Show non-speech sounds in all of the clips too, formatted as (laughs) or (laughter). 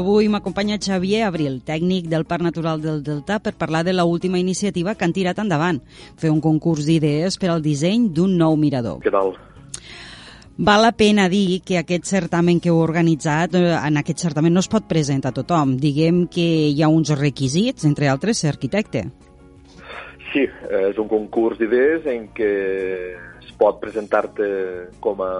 Avui m'acompanya Xavier Abril, tècnic del Parc Natural del Delta, per parlar de l'última iniciativa que han tirat endavant, fer un concurs d'idees per al disseny d'un nou mirador. Què tal? Val la pena dir que aquest certamen que heu organitzat, eh, en aquest certamen no es pot presentar a tothom. Diguem que hi ha uns requisits, entre altres, ser arquitecte. Sí, és un concurs d'idees en què es pot presentar-te com a,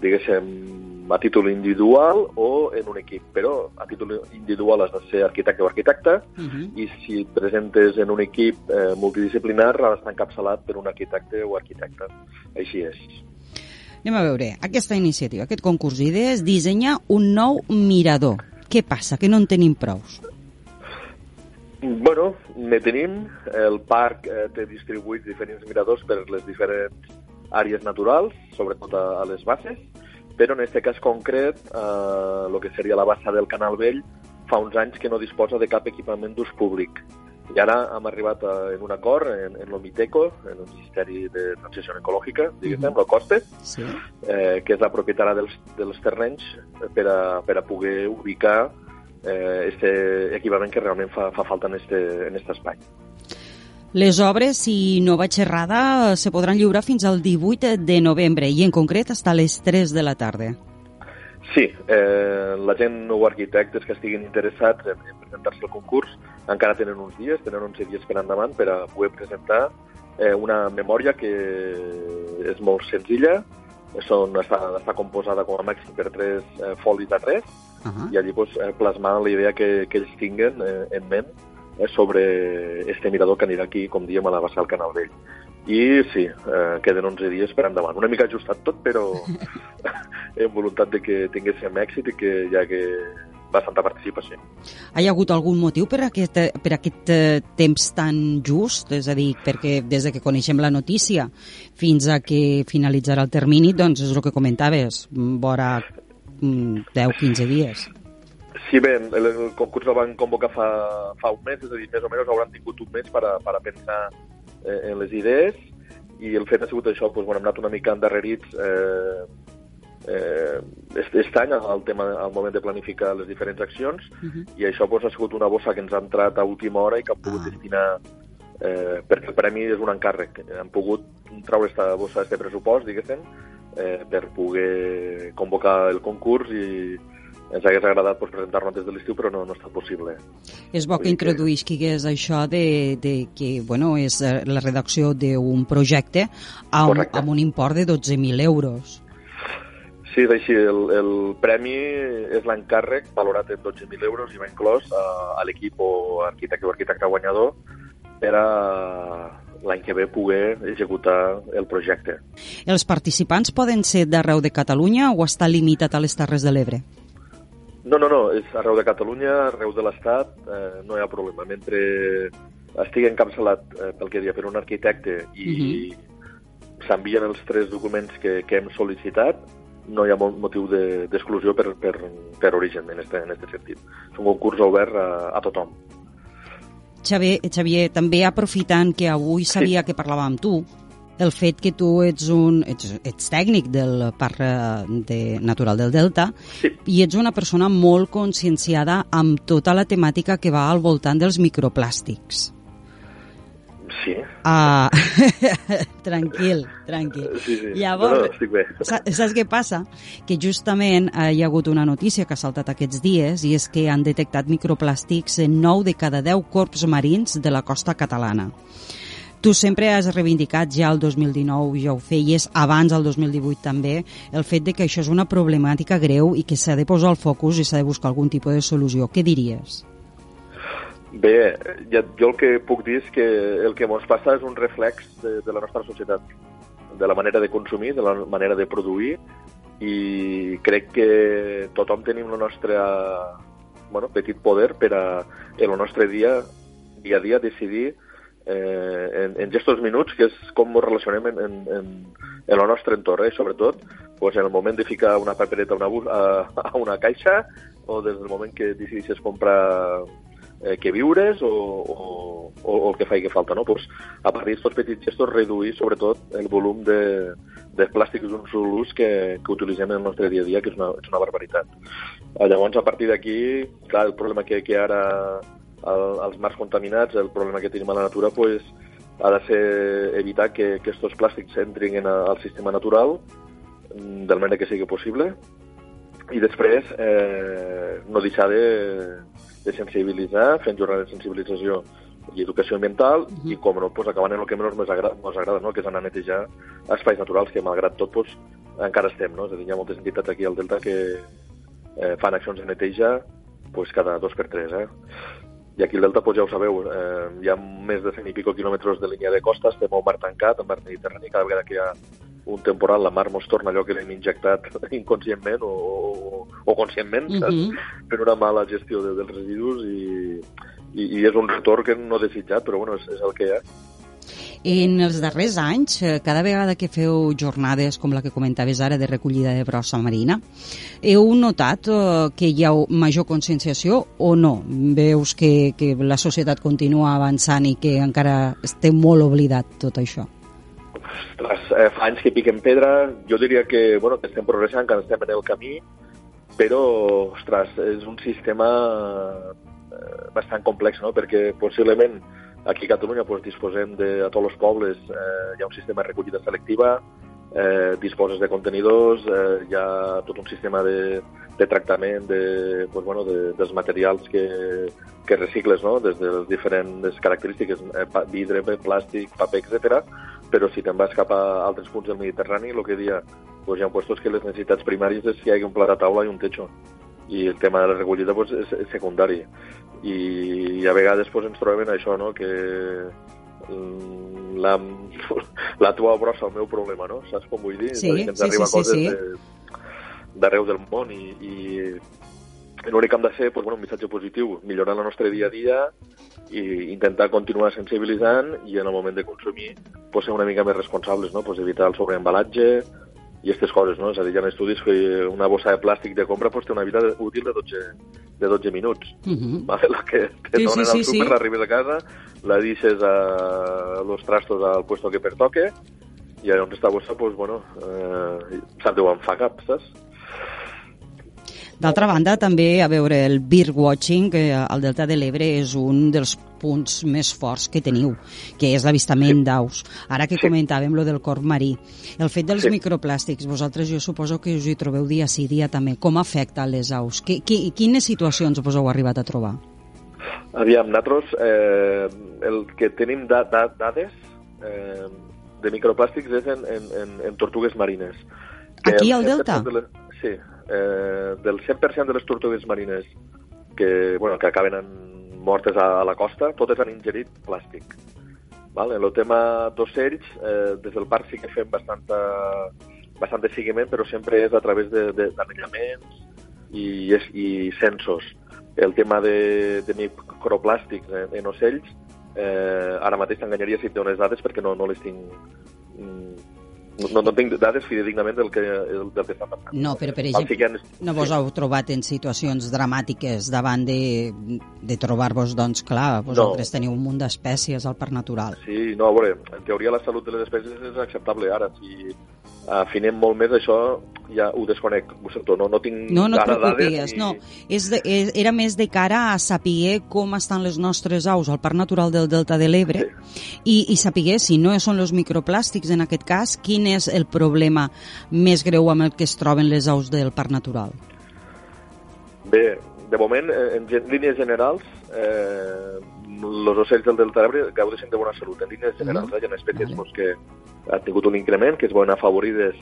diguéssim, a títol individual o en un equip, però a títol individual has de ser arquitecte o arquitecta Uh -huh. i si et presentes en un equip eh, multidisciplinar has d'estar encapçalat per un arquitecte o arquitecta. Així és. Anem a veure, aquesta iniciativa, aquest concurs d'idees, dissenya un nou mirador. Què passa? Que no en tenim prous. Bueno, ne tenim. El parc eh, té distribuïts diferents miradors per les diferents àrees naturals, sobretot a, a les bases, però en aquest cas concret, eh, el que seria la bassa del Canal Vell, fa uns anys que no disposa de cap equipament d'ús públic. I ara hem arribat a, en un acord en, en l'Omiteco, en el Ministeri de Transició Ecològica, diguéssim, Mhm. la Coste, Sí. eh, que és la propietària dels, dels terrenys per a, per a poder ubicar eh, este equipament que realment fa, fa falta en este, en este espai. Les obres, si no vaig errada, se podran lliurar fins al 18 de novembre i en concret hasta les 3 de la tarda. Sí, eh, la gent o arquitectes que estiguin interessats en, en presentar-se al concurs encara tenen uns dies, tenen 11 dies per endavant per a poder presentar eh, una memòria que és molt senzilla, són, està, està composada com a màxim per tres eh, folis a tres, Uh -huh. i allí pues, eh, plasmar la idea que, que ells tinguen eh, en ment eh, sobre este mirador que anirà aquí, com diem, a la bassa del Canal Vell. I sí, eh, queden 11 dies per endavant. Una mica ajustat tot, però (laughs) en voluntat de que tinguéssim èxit i que hi hagi bastanta participació. Hi ha hagut algun motiu per aquest, per aquest eh, temps tan just? És a dir, perquè des de que coneixem la notícia fins a que finalitzarà el termini, doncs és el que comentaves, vora 10-15 dies. Sí, bé, el, el concurs el van convocar fa, fa un mes, és a dir, més o menys hauran tingut un mes per a, per a pensar eh, en les idees i el fet ha sigut això, doncs, bueno, hem anat una mica endarrerits eh, eh, est, est any al, tema, al moment de planificar les diferents accions Uh -huh. i això doncs, ha sigut una bossa que ens ha entrat a última hora i que hem pogut Ah. destinar eh, perquè el premi és un encàrrec. Hem pogut treure aquesta bossa, este pressupost, diguéssim, eh, per poder convocar el concurs i ens hagués agradat pues, presentar-lo antes de l'estiu, però no, no ha estat possible. És bo que dir que- introduïsquis això de, de que bueno, és eh, la redacció d'un projecte amb, Correcte. amb un import de 12.000 euros. Sí, és així. El, el premi és l'encàrrec valorat en 12.000 euros i va inclòs a, a l'equip o arquitecte o arquitecte guanyador per a l'any que ve poder executar el projecte. Els participants poden ser d'arreu de Catalunya o està limitat a les Terres de l'Ebre? No, no, no, és arreu de Catalunya, arreu de l'Estat, eh, no hi ha problema. Mentre estigui encapçalat eh, pel que dia per un arquitecte i s'envien els tres documents que, que hem sol·licitat, no hi ha mo- motiu de- d'exclusió per, per, per origen en este, en este sentit. És un concurs obert a, a tothom. Xavier, Xavier, també aprofitant que avui sabia que parlava amb tu, el fet que tu ets, un, ets, ets tècnic del Parc eh, de Natural del Delta Sí. i ets una persona molt conscienciada amb tota la temàtica que va al voltant dels microplàstics. Sí, Ah, (laughs) tranquil, tranquil. sí, sí. Llavors, no, no, estic bé. Sa- Saps què passa? Que justament eh, hi ha hagut una notícia que ha saltat aquests dies i és que han detectat microplàstics en 9 de cada 10 corps marins de la costa catalana. Tu sempre has reivindicat ja el 2019, ja ho feies, abans del 2018 també, el fet de que això és una problemàtica greu i que s'ha de posar el focus i s'ha de buscar algun tipus de solució. Què diries? Bé, ja, jo el que puc dir és que el que ens passa és un reflex de, de la nostra societat, de la manera de consumir, de la manera de produir, i crec que tothom tenim el nostre bueno, petit poder per a, en el nostre dia, dia a dia, decidir eh, en, en gestos minuts, que és com ens relacionem en, en, en, en el nostre entorn, eh? sobretot pues, en el moment de ficar una papereta a una, bus, a, a una caixa o des del moment que decideixes comprar eh, que viures o, o, o, o el que faci que falta, no? Pues, a partir d'aquests petits gestos reduir sobretot el volum de, de plàstics d'un sol ús que, que utilitzem en el nostre dia a dia, que és una, és una barbaritat. Llavors, a partir d'aquí, clar, el problema que, que ara el, els mars contaminats, el problema que tenim a la natura, pues, ha de ser evitar que, que aquests plàstics entrin en, al sistema natural mm, de la manera que sigui possible i després eh, no deixar de, de sensibilitzar, fent jornades de sensibilització i educació ambiental, uh -huh. i com no, pues, acabant en el que menys ens agrada, ens agrada no? que és anar a netejar espais naturals, que malgrat tot pues, encara estem. No? És a dir, hi ha moltes entitats aquí al Delta que eh, fan accions de neteja pues, cada dos per tres. Eh? I aquí al Delta, pues, ja ho sabeu, eh, hi ha més de 100 i pico quilòmetres de línia de costa, estem al mar tancat, al mar Mediterrani, cada vegada que hi ha un temporal, la mar mos torna allò que l'hem injectat (laughs) inconscientment o, o, o conscientment, uh -huh. per una mala gestió de, dels residus i, i, i és un retorn que no desitjat, però bueno, és, és el que hi ha. En els darrers anys, eh, cada vegada que feu jornades com la que comentaves ara de recollida de brossa marina, heu notat eh, que hi ha major conscienciació o no? Veus que, que la societat continua avançant i que encara estem molt oblidat tot això? ostres, eh, fa anys que piquen pedra, jo diria que, bueno, que estem progressant, que estem en el camí, però, ostres, és un sistema eh, bastant complex, no?, perquè possiblement aquí a Catalunya pues, disposem de, a tots els pobles, eh, hi ha un sistema de recollida selectiva, eh, disposes de contenidors, eh, hi ha tot un sistema de, de tractament de, pues, bueno, de, dels materials que, que recicles, no? des de les diferents característiques, eh, vidre, plàstic, paper, etc. Però si te'n vas cap a altres punts del Mediterrani, el que dia, pues, hi ha puestos que les necessitats primàries és que hi hagi un plat a taula i un techo. I el tema de la recollida pues, és, és secundari. I, i a vegades pues, ens trobem això, no? que mm, la, (laughs) la tua brossa el meu problema, no? Saps com vull dir? Sí, ens sí, arriba sí, coses sí. De, d'arreu del món i, i l'únic que hem de ser pues, bueno, un missatge positiu, millorar el nostre dia a dia i intentar continuar sensibilitzant i en el moment de consumir pues, ser una mica més responsables, no? pues, evitar el sobreembalatge i aquestes coses, no? És a dir, hi ha estudis que una bossa de plàstic de compra pues, té una vida útil de 12, de 12 minuts. Uh -huh. ¿vale? La que te Sí, donen sí, al súper, sí. l'arribes a casa, la deixes a los trastos al puesto que pertoque i llavors esta bossa, pues, bueno, eh, se'n deuen fa cap, saps? D'altra banda, també, a veure, el beer watching eh, al Delta de l'Ebre és un dels punts més forts que teniu, que és l'avistament Sí. d'aus. Ara que Sí. comentàvem lo del corp marí, el fet dels Sí. microplàstics, vosaltres jo suposo que us hi trobeu dia sí dia també. Com afecta les aus? Qui, qui, quines situacions vos heu arribat a trobar? Aviam, nosaltres eh, el que tenim da, da, dades eh, de microplàstics és en, en, en, en tortugues marines. Que Aquí el al 100% Delta? De les, sí, eh, del 100% de les tortugues marines que, bueno, que acaben en, mortes a, a la costa, totes han ingerit plàstic. Vale? El tema d'ocells, eh, des del parc sí que fem bastanta, bastant de seguiment, però sempre és a través d'anellaments i, i censos. El tema de, de microplàstics en, en ocells, eh, ara mateix t'enganyaria si et dones dades perquè no, no les tinc... No, no tinc dades fidedignament del que, del, que està passant. No, però per que exemple, han- no vos heu trobat en situacions dramàtiques davant de, de trobar-vos, doncs clar, vosaltres No. teniu un munt d'espècies al parc natural. Sí, no, a veure, en teoria la salut de les espècies és acceptable. Ara, si afinem molt més això, ja ho desconec. Ho sento, no, no tinc No, no ara dades no. És de, és, era més de cara a saber com estan les nostres aus al Parc Natural del Delta de l'Ebre i, i saber si no són els microplàstics en aquest cas, quin és el problema més greu amb el que es troben les aus del Parc Natural. Bé, de moment, eh, en línies generals, eh, els ocells del Delta de l'Ebre gaudeixen de bona salut. En línies generals, eh, hi ha espècies pues, que han tingut un increment, que es veuen afavorides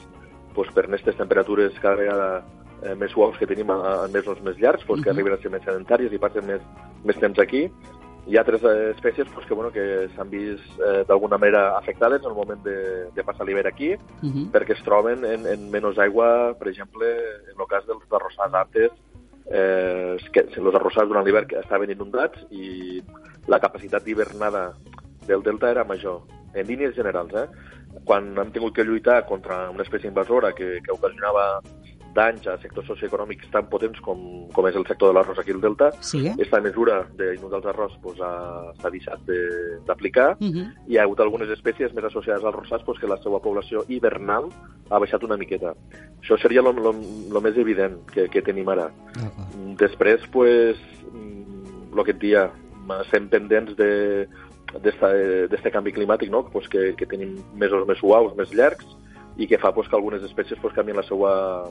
pues, per aquestes temperatures cada vegada eh, més suaus que tenim a- en mesos més llargs, pues, que Mhm. arriben a ser més sedentàries i passen més, més temps aquí. Hi ha altres eh, espècies pues, que, bueno, que s'han vist eh, d'alguna manera afectades en el moment de, de passar l'hivern aquí, Uh -huh. perquè es troben en, en menys aigua, per exemple, en el cas dels arrossars artes, eh, que els arrossars durant l'hivern estaven inundats i la capacitat d'hivernada del delta era major, en línies generals. Eh? Quan hem tingut que lluitar contra una espècie invasora que, que ocasionava danys a sectors socioeconòmics tan potents com, com és el sector de l'arròs aquí al Delta, Sí. aquesta mesura d'inundar els arròs pues, ha- s'ha deixat de- d'aplicar Uh -huh. i hi ha hagut algunes espècies més associades als rossars pues, que la seva població hivernal ha baixat una miqueta. Això seria el més evident que, que tenim ara. D'acord. Mm, Després, pues, el que et dia, estem pendents de d'aquest canvi climàtic, no? pues que, que tenim mesos més suaus, més llargs, i que fa pues, que algunes espècies pues, canvien la seva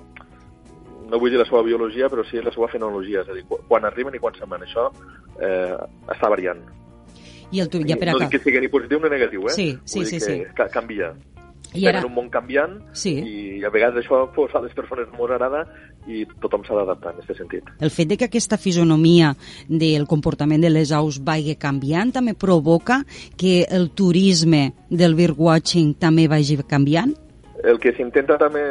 no vull dir la seva biologia, però sí la seva fenologia, és a dir, qu- quan arriben i quan se'n van. Això eh, està variant. I el tu, ja per no dic que sigui ni positiu ni negatiu, eh? Sí, sí, sí, que sí. ca- canvia. I ara, en un món canviant Sí. i a vegades això pues, a les persones no ens agrada i tothom s'ha d'adaptar en aquest sentit. el fet de que aquesta fisonomia del comportament de les aus vagi canviant també provoca que el turisme del birdwatching també vagi canviant? El que s'intenta també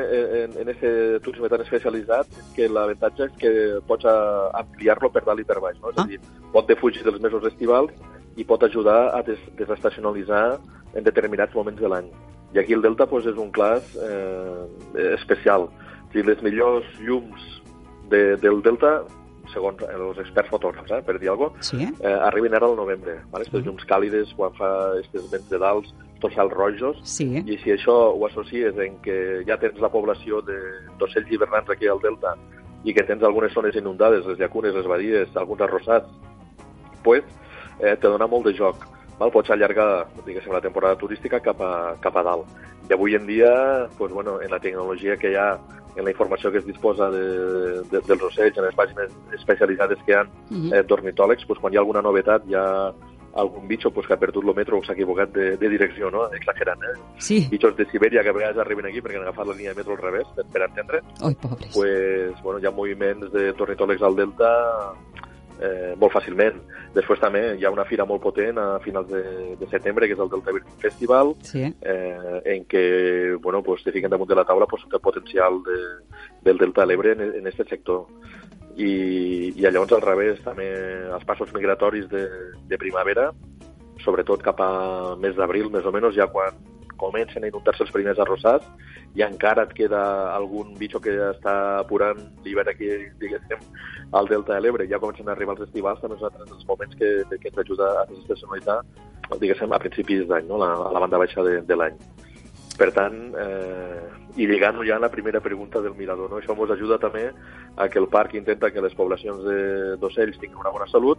en, en aquest turisme tan especialitzat és que l'avantatge és que pots a- ampliar-lo per dalt i per baix. No? És Ah. a dir, pot defugir dels mesos estivals i pot ajudar a des, desestacionalitzar en determinats moments de l'any. I aquí el Delta pues, és un class eh, especial. O sigui, les millors llums de, del Delta, segons els experts fotògrafs, eh, per dir alguna cosa, Sí? eh, arriben ara al novembre. Vale? Estes llums càlides, quan fa aquests vents de dalt, tots els rojos, Sí. i si això ho associes en que ja tens la població de- d'ocells hivernants aquí al Delta i que tens algunes zones inundades, les llacunes, les badies, alguns arrossats, pues, eh, te dona molt de joc. Val? Pots allargar diguéssim, la temporada turística cap a, cap a dalt. I avui en dia, pues, bueno, en la tecnologia que hi ha, en la informació que es disposa de, de, dels ocells, en les pàgines especialitzades que hi ha Mhm. eh, d'ornitòlegs, pues, quan hi ha alguna novetat, hi ha algun bitxo pues, que ha perdut el metro o s'ha equivocat de, de direcció, no? exagerant, eh? Sí. bitxos de Sibèria que a vegades arriben aquí perquè han agafat la línia de metro al revés, per, per entendre, Oi, pobres. pues, bueno, hi ha moviments de tornitòlegs al Delta eh, molt fàcilment. Després també hi ha una fira molt potent a finals de, de setembre, que és el Delta Bird Festival, Sí. eh, en què bueno, pues, te fiquen damunt de la taula pues, el potencial de, del Delta de l'Ebre en, en aquest sector. I, I llavors al revés, també els passos migratoris de, de primavera, sobretot cap a mes d'abril, més o menys, ja quan comencen a inundar-se els primers arrossars i encara et queda algun bitxo que està apurant l'hivern aquí, diguéssim, al Delta de l'Ebre, ja comencen a arribar els estivals, també altre dels moments que, que ens ajuda a desestacionalitzar, diguéssim, a principis d'any, no? la, a la banda baixa de, de l'any. Per tant, eh, i lligant-ho ja a la primera pregunta del mirador, no? això ens ajuda també a que el parc intenta que les poblacions de- d'ocells tinguin una bona salut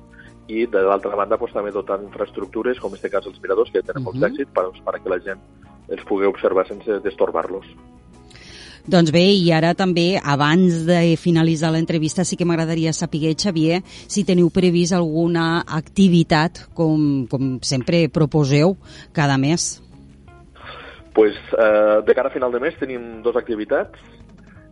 i, de l'altra banda, pues, també dotant infraestructures, com en aquest cas els miradors, que tenen uh Mhm. -huh. molt d'èxit, per, per que la gent els pugui observar sense destorbar-los. Doncs bé, i ara també, abans de finalitzar l'entrevista, sí que m'agradaria saber, Xavier, si teniu previst alguna activitat, com, com sempre proposeu, cada mes. pues, eh, de cara a final de mes tenim dues activitats.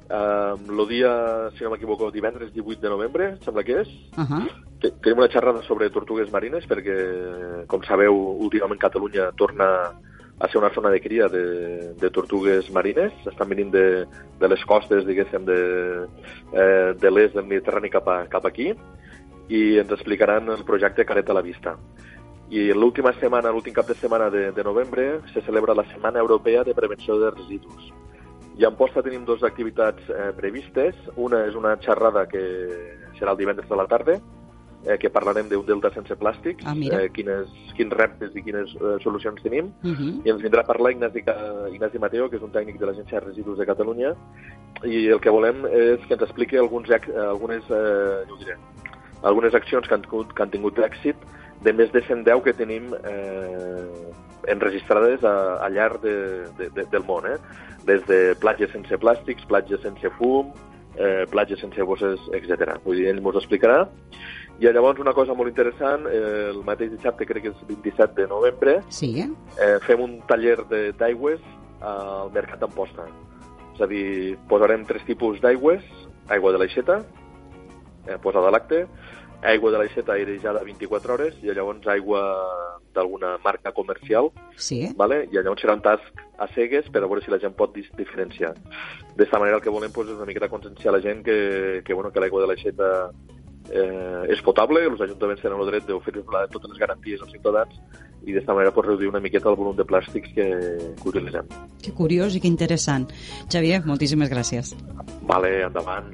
Eh, el dia, si no m'equivoco, divendres 18 de novembre, em sembla que és, Uh -huh. Te- Tenim una xerrada sobre tortugues marines perquè, com sabeu, últimament Catalunya torna a ser una zona de cria de, de tortugues marines. Estan venint de, de les costes, diguéssim, de, eh, de l'est del Mediterrani cap, a, cap aquí i ens explicaran el projecte Caret a la Vista. I l'última setmana, l'últim cap de setmana de, de novembre, se celebra la Setmana Europea de Prevenció de Residus. I a Amposta tenim dues activitats eh, previstes. Una és una xerrada que serà el divendres de la tarda, eh, que parlarem d'un delta sense plàstics, Ah, mira. eh, quines, quins reptes i quines eh, solucions tenim. Uh -huh. I ens vindrà a parlar Ignasi, Ignasi Mateo, que és un tècnic de l'Agència de Residus de Catalunya, i el que volem és que ens expliqui alguns, algunes, eh, jo diré, algunes accions que han que han tingut èxit de més de 110 que tenim eh, enregistrades a, al llarg de, de, de, del món, eh? des de platges sense plàstics, platges sense fum, eh, platges sense bosses, etc. Vull dir, ell ens ho explicarà. I llavors una cosa molt interessant, eh, el mateix dissabte, crec que és 27 de novembre, Sí, eh? eh, fem un taller de- d'aigües al Mercat d'Amposta. És a dir, posarem tres tipus d'aigües, aigua de l'aixeta, eh, posada l'acte, aigua de l'aixeta airejada 24 hores i llavors aigua d'alguna marca comercial, Sí, vale? i llavors serà un tasc a cegues per a veure si la gent pot diferenciar. D'esta manera el que volem pues, és una miqueta conscienciar la gent que, que, bueno, que l'aigua de l'aixeta eh, és potable, els ajuntaments tenen el dret d'oferir totes les garanties als ciutadans i d'esta manera pues, reduir una miqueta el volum de plàstics que, que utilitzem. Que curiós i que interessant. Xavier, moltíssimes gràcies. Vale, endavant.